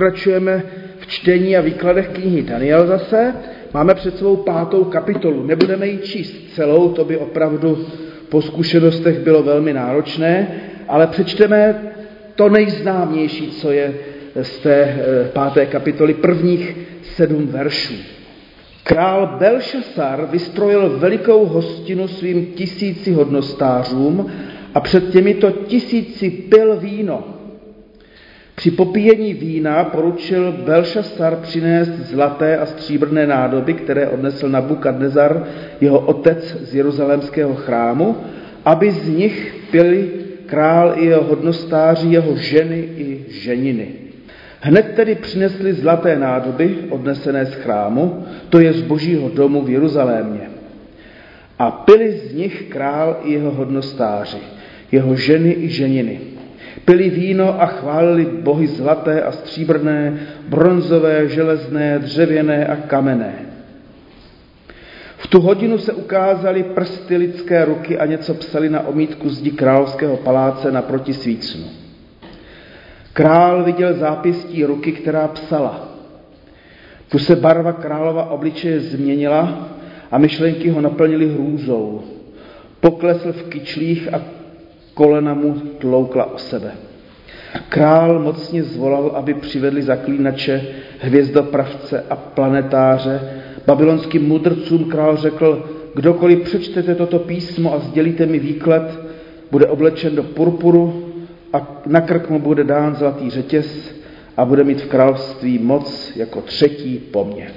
Pokračujeme v čtení a výkladech knihy Daniel zase. Máme před svou pátou kapitolu. Nebudeme ji číst celou, to by opravdu po zkušenostech bylo velmi náročné, ale přečteme to nejznámější, co je z té eh, páté kapitoly, prvních sedm veršů. Král Belšasar vystrojil velikou hostinu svým tisíci hodnostářům a před těmito tisíci pil víno – při popíjení vína poručil Belšasar přinést zlaté a stříbrné nádoby, které odnesl Nabukadnezar, jeho otec z jeruzalémského chrámu, aby z nich pili král i jeho hodnostáři, jeho ženy i ženiny. Hned tedy přinesli zlaté nádoby, odnesené z chrámu, to je z božího domu v Jeruzalémě. A pili z nich král i jeho hodnostáři, jeho ženy i ženiny. Pili víno a chválili bohy zlaté a stříbrné, bronzové, železné, dřevěné a kamenné. V tu hodinu se ukázaly prsty lidské ruky a něco psali na omítku zdi královského paláce naproti svícnu. Král viděl zápěstí ruky, která psala. Tu se barva králova obličeje změnila a myšlenky ho naplnily hrůzou. Poklesl v kyčlích a kolena mu tloukla o sebe. Král mocně zvolal, aby přivedli zaklínače, hvězdopravce a planetáře. Babylonským mudrcům král řekl, kdokoliv přečtete toto písmo a sdělíte mi výklad, bude oblečen do purpuru a na krk mu bude dán zlatý řetěz a bude mít v království moc jako třetí po mně.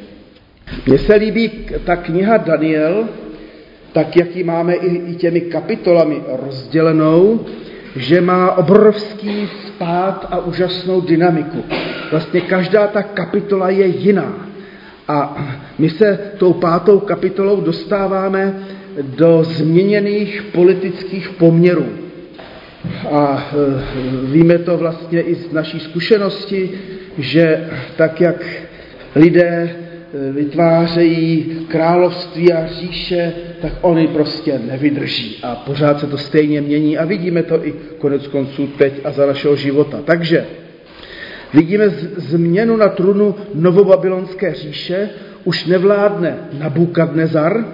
Mně se líbí ta kniha Daniel, tak jak ji máme i, i těmi kapitolami rozdělenou, že má obrovský spát a úžasnou dynamiku. Vlastně každá ta kapitola je jiná. A my se tou pátou kapitolou dostáváme do změněných politických poměrů. A e, víme to vlastně i z naší zkušenosti, že tak, jak lidé Eh, vytvářejí království a říše, tak oni prostě nevydrží a pořád se to stejně mění a vidíme to i konec konců teď a za našeho života. Takže vidíme změnu na trůnu novobabylonské říše, už nevládne Nabukadnezar,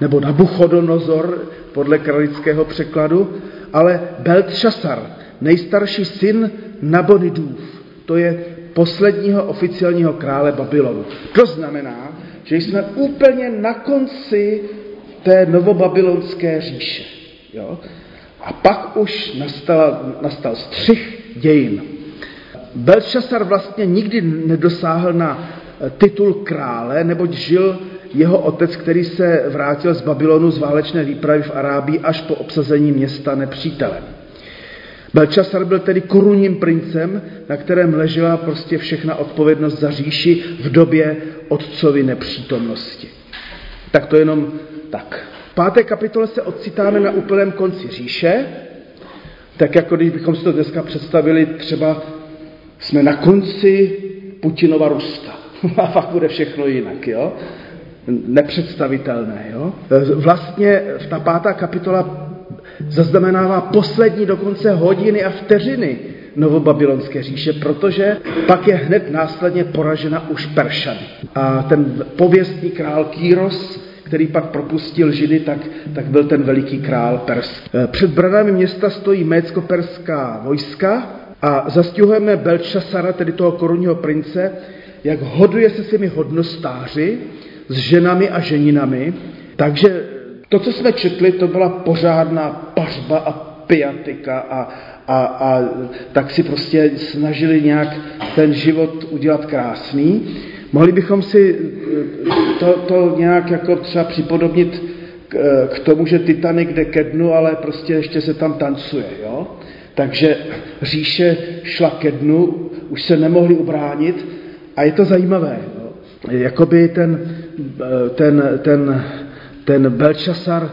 nebo Nabuchodonozor podle kralického překladu, ale Beltšasar, nejstarší syn Nabonidův. To je posledního oficiálního krále Babylonu. To znamená, že jsme úplně na konci té novobabylonské říše. Jo? A pak už nastala, nastal střih dějin. Belšasar vlastně nikdy nedosáhl na eh, titul krále, neboť žil jeho otec, který se vrátil z Babylonu z válečné výpravy v Arábii až po obsazení města nepřítelem. Belčasar byl tedy korunním princem, na kterém ležela prostě všechna odpovědnost za říši v době otcovy nepřítomnosti. Tak to jenom tak. V páté kapitole se ocitáme na úplném konci říše, tak jako když bychom si to dneska představili, třeba jsme na konci Putinova Ruska. A fakt bude všechno jinak, jo? Nepředstavitelné, jo? Vlastně ta pátá kapitola zaznamenává poslední dokonce hodiny a vteřiny novobabylonské říše, protože pak je hned následně poražena už Peršany. A ten pověstný král Kýros, který pak propustil Židy, tak, tak byl ten veliký král Persk. E, před branami města stojí mécko-perská vojska a zastihujeme Belčasara, tedy toho korunního prince, jak hoduje se svými hodnostáři s ženami a ženinami, takže to, co jsme četli, to byla pořádná pařba a piatika a, a, a tak si prostě snažili nějak ten život udělat krásný. Mohli bychom si eh, to, to nějak jako třeba připodobnit k, eh, k tomu, že Titanic jde ke dnu, ale prostě ještě se tam tancuje. Jo? Takže říše šla ke dnu, už se nemohli ubránit a je to zajímavé. Jo? Jakoby ten, eh, ten, ten ten Belčasar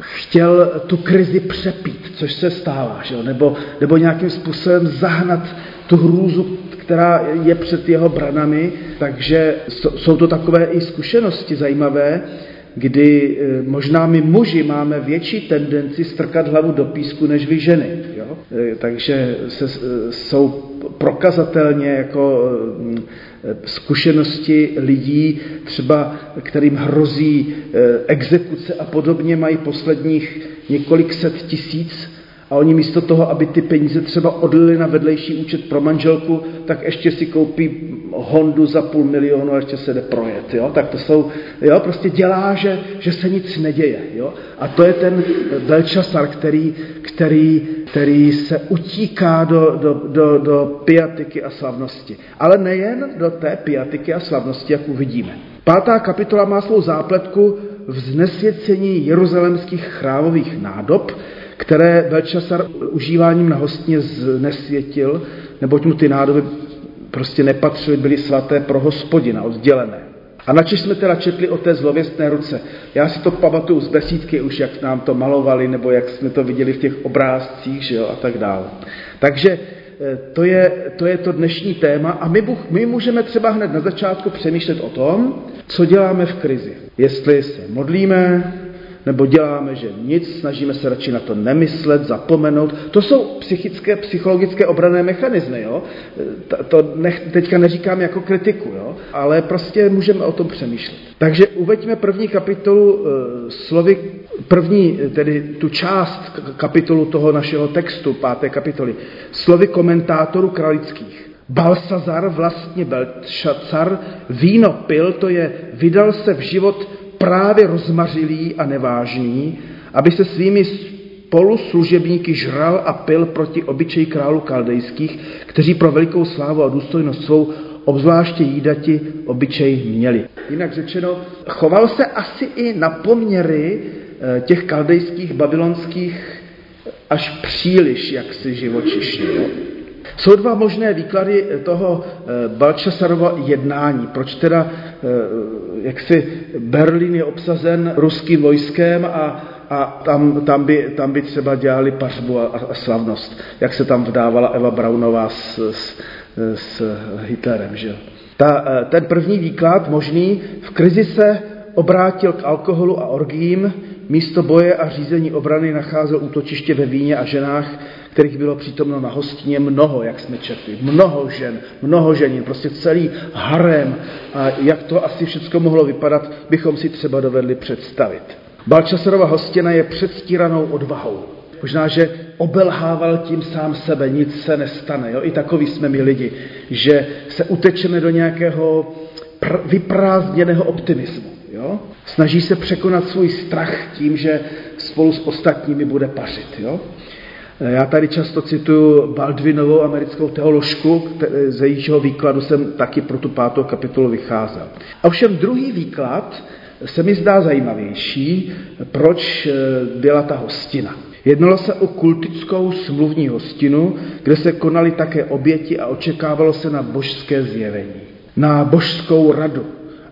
chtěl tu krizi přepít, což se stává, že jo? Nebo, nebo nějakým způsobem zahnat tu hrůzu, která je před jeho branami, takže jsou to takové i zkušenosti zajímavé, kdy eh, možná my muži máme větší tendenci strkat hlavu do písku než vy ženy. Jo? Eh, takže se, jsou prokazatelně jako zkušenosti lidí, třeba kterým hrozí exekuce a podobně, mají posledních několik set tisíc a oni místo toho, aby ty peníze třeba odlili na vedlejší účet pro manželku, tak ještě si koupí Hondu za půl milionu a ještě se jde projet. Jo? Tak to jsou, jo, prostě dělá, že, že se nic neděje. Jo? A to je ten Belčasar, který, který, který se utíká do, do, do, do piatiky a slavnosti. Ale nejen do té piatiky a slavnosti, jak uvidíme. Pátá kapitola má svou zápletku v znesvěcení jeruzalemských chrámových nádob, které Belčasar užíváním na hostně znesvětil, neboť mu ty nádoby prostě nepatřily, byly svaté pro hospodina, oddělené. A načež jsme teda četli o té zlověstné ruce. Já si to pamatuju z besídky už, jak nám to malovali, nebo jak jsme to viděli v těch obrázcích, že jo, a tak dále. Takže eh, to je, to je to dnešní téma a my, my můžeme třeba hned na začátku přemýšlet o tom, co děláme v krizi. Jestli se modlíme, nebo děláme, že nic, snažíme se radši na to nemyslet, zapomenout. To jsou psychické, psychologické obrané mechanismy. Jo? To nech, teďka neříkám jako kritiku, jo? ale prostě můžeme o tom přemýšlet. Takže uveďme první kapitolu e, slovy, první, tedy tu část kapitolu toho našeho textu, páté kapitoly, slovy komentátorů kralických. Balsazar, vlastně Belšacar, víno pil, to je vydal se v život právě rozmařilý a nevážný, aby se svými spoluslužebníky žral a pil proti obyčeji králu kaldejských, kteří pro velikou slávu a důstojnost svou obzvláště jídati obyčej měli. Jinak řečeno, choval se asi i na poměry eh, těch kaldejských, babylonských až příliš jaksi živočišně. Jo? Jsou dva možné výklady toho eh, Balčasarova jednání. Proč teda, eh, jak si Berlín je obsazen ruským vojskem a, a tam, tam, by, tam by třeba dělali pařbu a, a slavnost, jak se tam vdávala Eva Braunová s, s, s Hitlerem. Že? Ta, eh, ten první výklad možný, v krizi se obrátil k alkoholu a orgím, místo boje a řízení obrany nacházel útočiště ve víně a ženách, kterých bylo přítomno na hostině mnoho, jak jsme četli. Mnoho žen, mnoho ženin, prostě celý harem. A jak to asi všechno mohlo vypadat, bychom si třeba dovedli představit. Balčasarova hostina je předstíranou odvahou. Možná, že obelhával tím sám sebe, nic se nestane. Jo? I takový jsme my lidi, že se utečeme do nějakého pr- vyprázdněného optimismu. Jo? Snaží se překonat svůj strach tím, že spolu s ostatními bude pařit. Jo? Já tady často cituju Baldwinovou americkou teoložku, ze jejího výkladu jsem taky pro tu pátou kapitolu vycházel. A ovšem druhý výklad se mi zdá zajímavější, proč eh, byla ta hostina. Jednalo se o kultickou smluvní hostinu, kde se konaly také oběti a očekávalo se na božské zjevení, na božskou radu.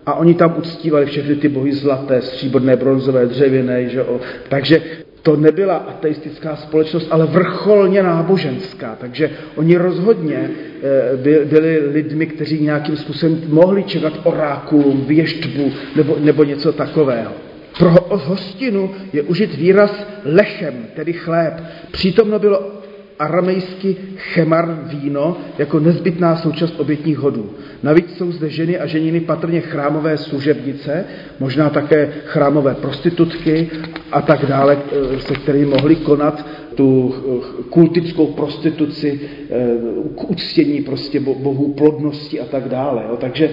A oni tam uctívali všechny ty bohy zlaté, stříbrné, bronzové, dřevěné. Že o... Takže to nebyla ateistická společnost, ale vrcholně náboženská. Takže oni rozhodně eh, byli lidmi, kteří nějakým způsobem mohli čekat orákulum, věštbu nebo, nebo něco takového. Pro hostinu je užit výraz lechem, tedy chléb. Přítomno bylo aramejsky chemar víno jako nezbytná součást obětních hodů. Navíc jsou zde ženy a ženiny patrně chrámové služebnice, možná také chrámové prostitutky a tak dále, eh, se kterými mohli konat tu eh, kultickou prostituci, eh, k uctění prostě bohů plodnosti a tak dále. Jo. Takže,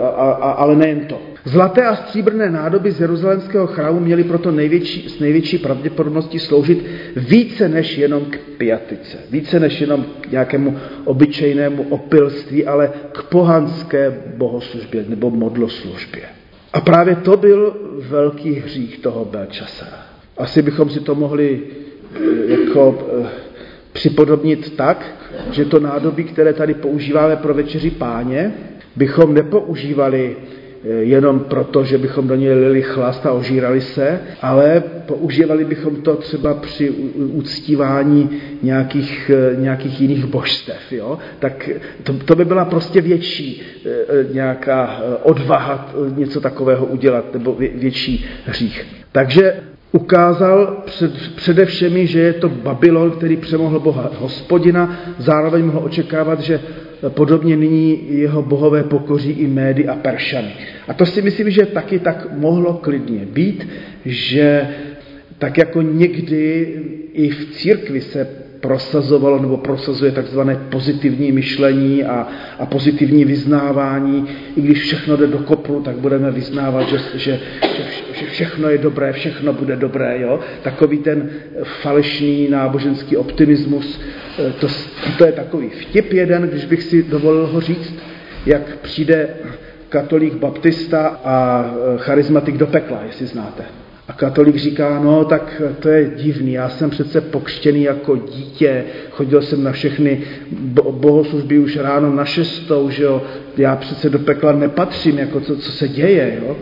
a, a, ale nejen to. Zlaté a stříbrné nádoby z jeruzalémského chrámu měly proto největší, s největší pravděpodobností sloužit více než jenom k piatice, více než jenom k nějakému obyčejnému opilství, ale k pohanské bohoslužbě nebo modloslužbě. A právě to byl velký hřích toho Belčasara. Asi bychom si to mohli eh, jako eh, připodobnit tak, že to nádobí, které tady používáme pro večeři páně, bychom nepoužívali jenom proto, že bychom do něj lili chlast a ožírali se, ale používali bychom to třeba při uctívání nějakých, nějakých jiných božstev. Jo? Tak to, to by byla prostě větší nějaká odvaha něco takového udělat, nebo větší hřích. Takže ukázal před, především, že je to Babylon, který přemohl Boha hospodina, zároveň mohl očekávat, že podobně nyní jeho bohové pokoří i Médy a Peršany. A to si myslím, že taky tak mohlo klidně být, že tak jako někdy i v církvi se prosazovalo nebo prosazuje takzvané pozitivní myšlení a, a pozitivní vyznávání. I když všechno jde do kopru, tak budeme vyznávat, že, že, že, všechno je dobré, všechno bude dobré. Jo? Takový ten falešný náboženský optimismus, eh, to, to je takový vtip jeden, když bych si dovolil ho říct, jak přijde katolík baptista a eh, charismatik do pekla, jestli znáte. A katolik říká, no tak to je divný, já jsem přece pokřtěný jako dítě, chodil jsem na všechny bohoslužby už ráno na šestou, že jo, já přece do pekla nepatřím, jako co, co se děje, jo.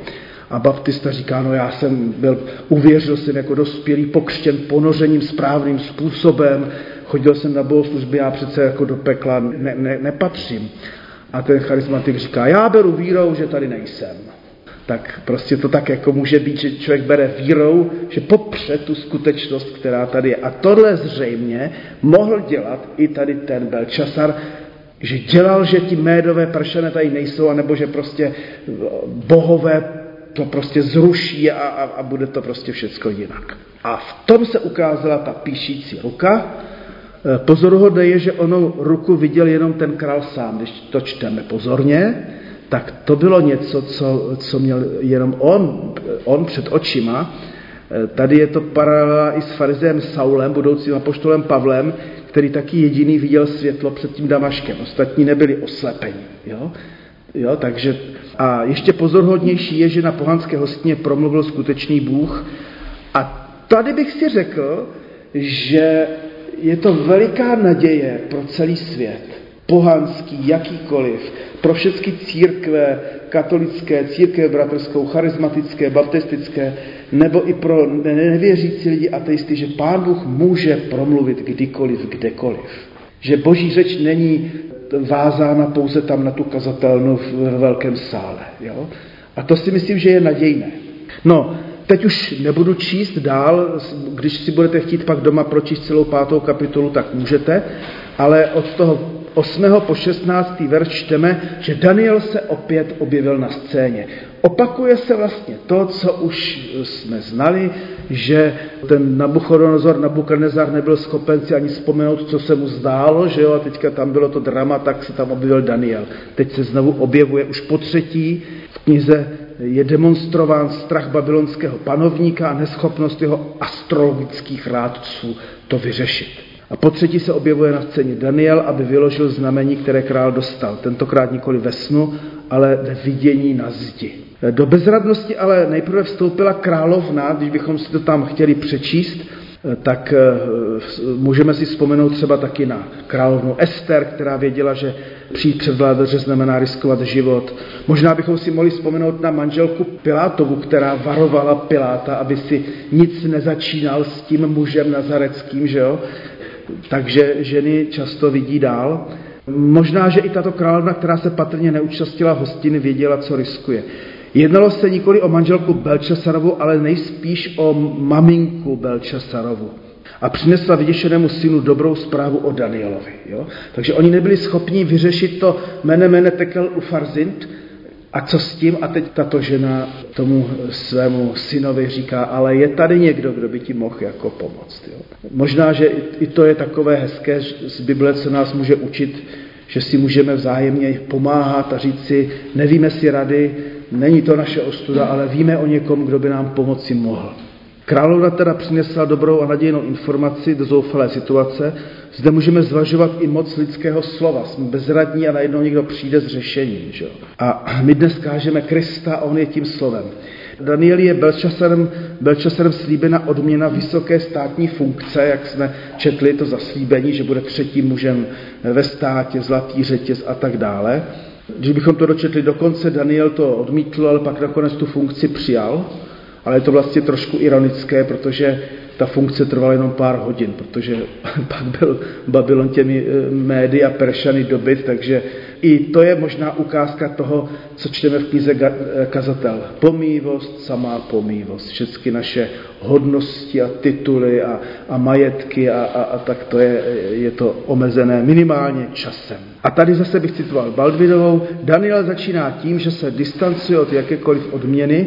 A baptista říká, no já jsem byl, uvěřil jsem jako dospělý, pokřtěn ponořením správným způsobem, chodil jsem na bohoslužby, já přece jako do pekla ne, ne, nepatřím. A ten charismatik říká, já beru vírou, že tady nejsem tak prostě to tak jako může být, že člověk bere vírou, že popře tu skutečnost, která tady je. A tohle zřejmě mohl dělat i tady ten Belčasar, že dělal, že ti médové pršané tady nejsou, anebo že prostě bohové to prostě zruší a, a, a bude to prostě všecko jinak. A v tom se ukázala ta píšící ruka. E, pozoruhodné je, že onou ruku viděl jenom ten král sám, když to čteme pozorně, tak to bylo něco, co, co měl jenom on, on před očima. E, tady je to paralela i s farizem Saulem, budoucím apoštolem Pavlem, který taky jediný viděl světlo před tím Damaškem. Ostatní nebyli oslepeni. Jo? Jo, takže a ještě pozorhodnější je, že na pohanské hostině promluvil skutečný Bůh. A tady bych si řekl, že je to veliká naděje pro celý svět. Pohanský, jakýkoliv, pro všechny církve, katolické, církve bratrskou, charismatické, baptistické, nebo i pro nevěřící lidi ateisty, že Pán Bůh může promluvit kdykoliv, kdekoliv. Že boží řeč není vázána pouze tam na tu kazatelnu v velkém sále. Jo? A to si myslím, že je nadějné. No, teď už nebudu číst dál, když si budete chtít pak doma pročíst celou pátou kapitolu, tak můžete, ale od toho 8. po 16. verš čteme, že Daniel se opět objevil na scéně. Opakuje se vlastně to, co už jsme znali, že ten Nabuchodonozor, Nabukadnezar nebyl schopen si ani vzpomenout, co se mu zdálo, že jo, a teďka tam bylo to drama, tak se tam objevil Daniel. Teď se znovu objevuje už po třetí v knize je demonstrován strach babylonského panovníka a neschopnost jeho astrologických rádců to vyřešit. A po třetí se objevuje na scéně Daniel, aby vyložil znamení, které král dostal. Tentokrát nikoli ve snu, ale ve vidění na zdi. Do bezradnosti ale nejprve vstoupila královna, když bychom si to tam chtěli přečíst, tak eh, můžeme si vzpomenout třeba taky na královnu Ester, která věděla, že přijít před vládaře znamená riskovat život. Možná bychom si mohli vzpomenout na manželku Pilátovu, která varovala Piláta, aby si nic nezačínal s tím mužem nazareckým, že jo? Takže ženy často vidí dál. Možná, že i tato královna, která se patrně neúčastnila hostiny, věděla, co riskuje. Jednalo se nikoli o manželku Belčasarovu, ale nejspíš o maminku Belčasarovu. A přinesla vyděšenému synu dobrou zprávu o Danielovi. Jo? Takže oni nebyli schopni vyřešit to mene mene tekel ufarzint, a co s tím? A teď tato žena tomu svému synovi říká, ale je tady někdo, kdo by ti mohl jako pomoct. Jo? Možná, že i to je takové hezké z Bible, co nás může učit, že si můžeme vzájemně pomáhat a říct si, nevíme si rady, není to naše ostuda, ale víme o někom, kdo by nám pomoci mohl. Královna teda přinesla dobrou a nadějnou informaci do zoufalé situace. Zde můžeme zvažovat i moc lidského slova. Jsme bezradní a najednou někdo přijde s řešením. Že? A my dnes kážeme Krista a on je tím slovem. Daniel je Belčasarem, Belčasarem slíbena odměna vysoké státní funkce, jak jsme četli to zaslíbení, že bude třetím mužem ve státě, zlatý řetěz a tak dále. Když bychom to dočetli do konce, Daniel to odmítl, ale pak nakonec tu funkci přijal. Ale je to vlastně trošku ironické, protože ta funkce trvala jenom pár hodin, protože pak byl Babylon těmi eh, médii a Peršany dobyt, takže i to je možná ukázka toho, co čteme v knize eh, Kazatel. Pomývost, samá pomývost. Všechny naše hodnosti a tituly a, a majetky a, a, a tak to je, je to omezené minimálně časem. A tady zase bych citoval Baldvinovou. Daniel začíná tím, že se distancuje od jakékoliv odměny.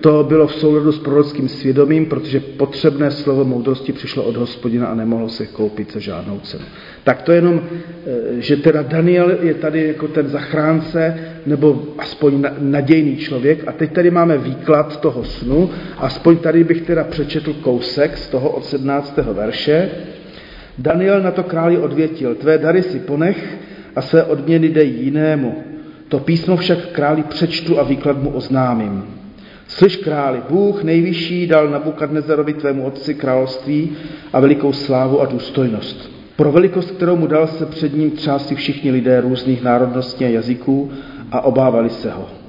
To bylo v souladu s prorockým svědomím, protože potřebné slovo moudrosti přišlo od hospodina a nemohlo se koupit za žádnou cenu. Tak to jenom, eh, že teda Daniel je tady jako ten zachránce, nebo aspoň nadějný člověk. A teď tady máme výklad toho snu. Aspoň tady bych teda přečetl kousek z toho od 17. verše. Daniel na to králi odvětil, tvé dary si ponech a své odměny dej jinému. To písmo však králi přečtu a výklad mu oznámím. Slyš králi, Bůh nejvyšší dal Nabukadnezarovi tvému otci království a velikou slávu a důstojnost. Pro velikost, kterou mu dal, se před ním třásli všichni lidé různých národností a jazyků a obávali se ho.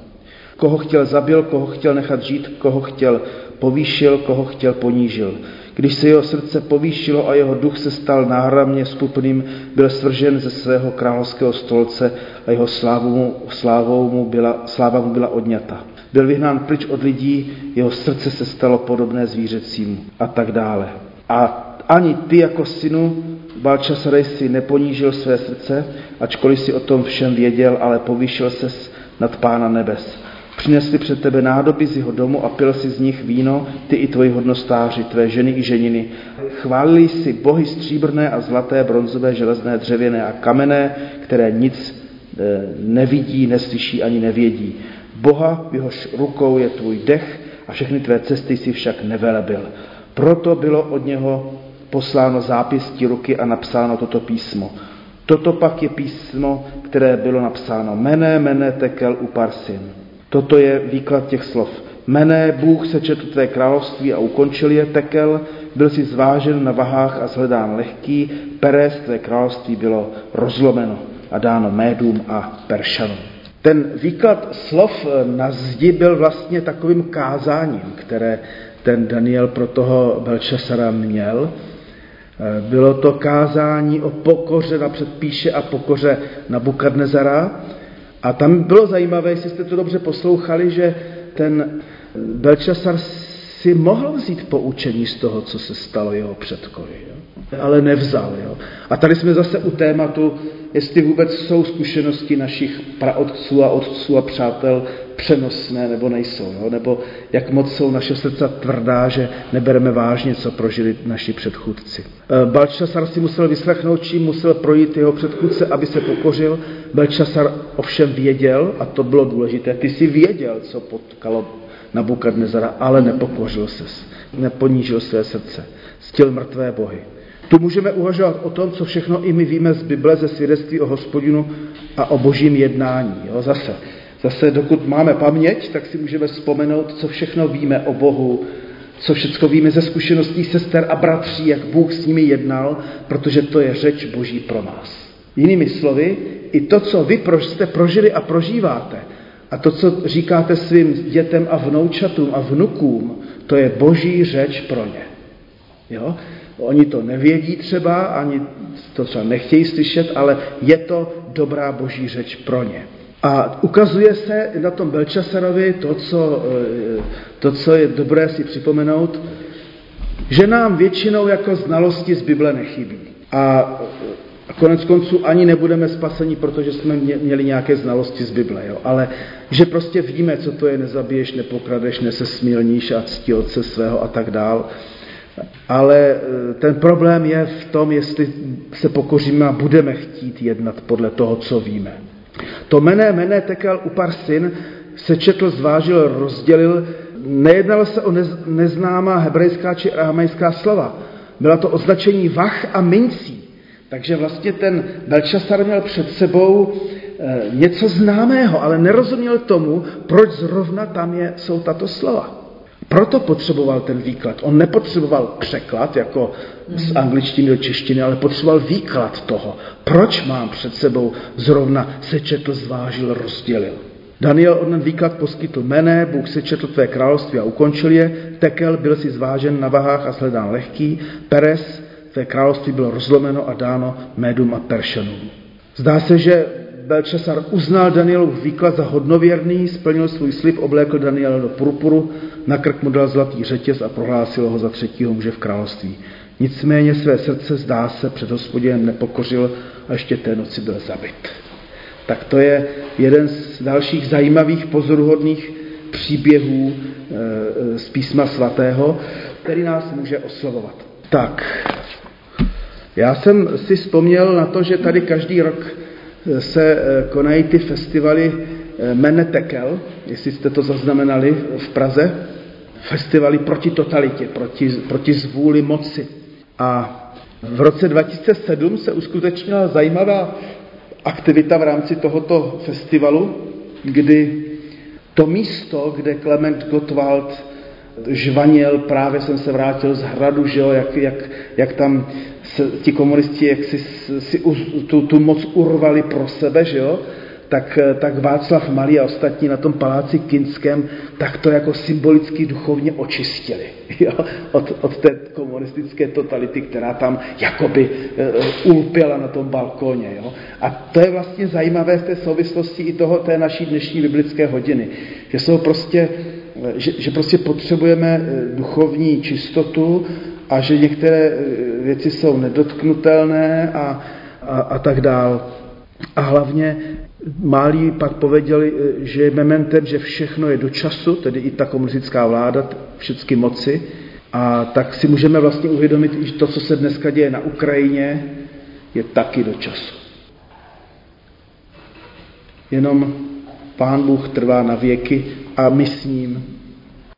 Koho chtěl zabil, koho chtěl nechat žít, koho chtěl povýšil, koho chtěl ponížil. Když se jeho srdce povýšilo a jeho duch se stal náhramně skupným, byl svržen ze svého královského stolce a jeho slávu mu, slávou mu byla, sláva mu byla odňata. Byl vyhnán pryč od lidí, jeho srdce se stalo podobné zvířecímu a tak dále. A ani ty jako synu Balčasarej si neponížil své srdce, ačkoliv si o tom všem věděl, ale povýšil se nad pána nebes. Přinesli před tebe nádoby z jeho domu a pil si z nich víno, ty i tvoji hodnostáři, tvé ženy i ženiny. Chválili si bohy stříbrné a zlaté, bronzové, železné, dřevěné a kamenné, které nic e, nevidí, neslyší ani nevědí. Boha, jehož rukou je tvůj dech a všechny tvé cesty si však nevelebil. Proto bylo od něho posláno zápěstí ruky a napsáno toto písmo. Toto pak je písmo, které bylo napsáno. Mene, mene, tekel, uparsin. Toto je výklad těch slov. Mene, Bůh se četl tvé království a ukončil je, tekel, byl si zvážen na vahách a zhledán lehký, perez tvé království bylo rozlomeno a dáno médům a peršanům. Ten výklad slov na zdi byl vlastně takovým kázáním, které ten Daniel pro toho Belčasara měl. Bylo to kázání o pokoře, napřed píše a pokoře na Bukadnezara. A tam bylo zajímavé, jestli jste to dobře poslouchali, že ten Belčasar si mohl vzít poučení z toho, co se stalo jeho předkovi, jo? ale nevzal. Jo? A tady jsme zase u tématu, jestli vůbec jsou zkušenosti našich praotců a otců a přátel přenosné nebo nejsou, jo? nebo jak moc jsou naše srdce tvrdá, že nebereme vážně, co prožili naši předchůdci. Eh, Balčasar si musel vyslechnout, čím musel projít jeho předchůdce, aby se pokořil. Balčasar ovšem věděl, a to bylo důležité, ty si věděl, co potkalo Nabukadnezara, ale nepokořil se, neponížil své srdce, stil mrtvé bohy. Tu můžeme uvažovat o tom, co všechno i my víme z Bible, ze svědectví o hospodinu a o božím jednání. Jo, zase, zase dokud máme paměť, tak si můžeme vzpomenout, co všechno víme o Bohu, co všechno víme ze zkušeností sester a bratří, jak Bůh s nimi jednal, protože to je řeč Boží pro nás. Jinými slovy, i to, co vy jste prožili a prožíváte, a to, co říkáte svým dětem a vnoučatům a vnukům, to je boží řeč pro ně. Jo? Oni to nevědí třeba, ani to třeba nechtějí slyšet, ale je to dobrá boží řeč pro ně. A ukazuje se na tom Belčasarovi to co, eh, to, co je dobré si připomenout, že nám většinou jako znalosti z Bible nechybí. A a konec konců ani nebudeme spaseni, protože jsme měli nějaké znalosti z Bible, jo? ale že prostě víme, co to je nezabiješ, nepokradeš, nesesmilníš a ctí otce svého a tak dál. Ale e, ten problém je v tom, jestli se pokoříme a budeme chtít jednat podle toho, co víme. To mené, mené tekel upar syn se četl, zvážil, rozdělil. Nejednalo se o neznámá hebrejská či aramejská slova. Byla to označení vach a mincí. Takže vlastně ten Belčasar měl před sebou e, něco známého, ale nerozuměl tomu, proč zrovna tam je, jsou tato slova. proto potřeboval ten výklad. On nepotřeboval překlad, jako z angličtiny do češtiny, ale potřeboval výklad toho. Proč mám před sebou zrovna sečetl, zvážil, rozdělil. Daniel onen výklad poskytl mene, Bůh sečetl tvé království a ukončil je, Tekel byl si zvážen na vahách a sledán lehký, Peres, tvé království bylo rozlomeno a dáno Médum a Peršanům. Zdá se, že Belčasar uznal Danielův výklad za hodnověrný, splnil svůj slib, oblékl Daniela do purpuru, na krk mu dal zlatý řetěz a prohlásil ho za třetího muže v království. Nicméně své srdce, zdá se, před hospodinem nepokořil a ještě té noci byl zabit. Tak to je jeden z dalších zajímavých pozoruhodných příběhů eh, z písma svatého, který nás může oslovovat. Tak, já jsem si vzpomněl na to, že tady každý rok se eh, konají ty festivaly eh, Menetekel, jestli jste to zaznamenali v Praze, festivaly proti totalitě, proti, proti zvůli moci. A v roce 2007 se uskutečnila zajímavá aktivita v rámci tohoto festivalu, kdy to místo, kde Klement Gottwald žvaněl, právě jsem se vrátil z hradu, že jo, jak, jak, jak tam ti komunisti jak si, si tu, tu moc urvali pro sebe, že jo, tak, tak Václav Malý a ostatní na tom paláci Kinském tak to jako symbolicky duchovně očistili jo? Od, od té komunistické totality, která tam jakoby uh, ulpěla na tom balkóně. Jo? A to je vlastně zajímavé v té souvislosti i toho té naší dnešní biblické hodiny, že jsou prostě že, že prostě potřebujeme eh, duchovní čistotu a že některé eh, věci jsou nedotknutelné a, a, a tak dál. A hlavně Málí pak pověděli, eh, že je mementem, že všechno je do času, tedy i ta komunistická vláda, všechny moci. A tak si můžeme vlastně uvědomit, že to, co se dneska děje na Ukrajině, je taky do času. Jenom Pán Bůh trvá na věky a my s ním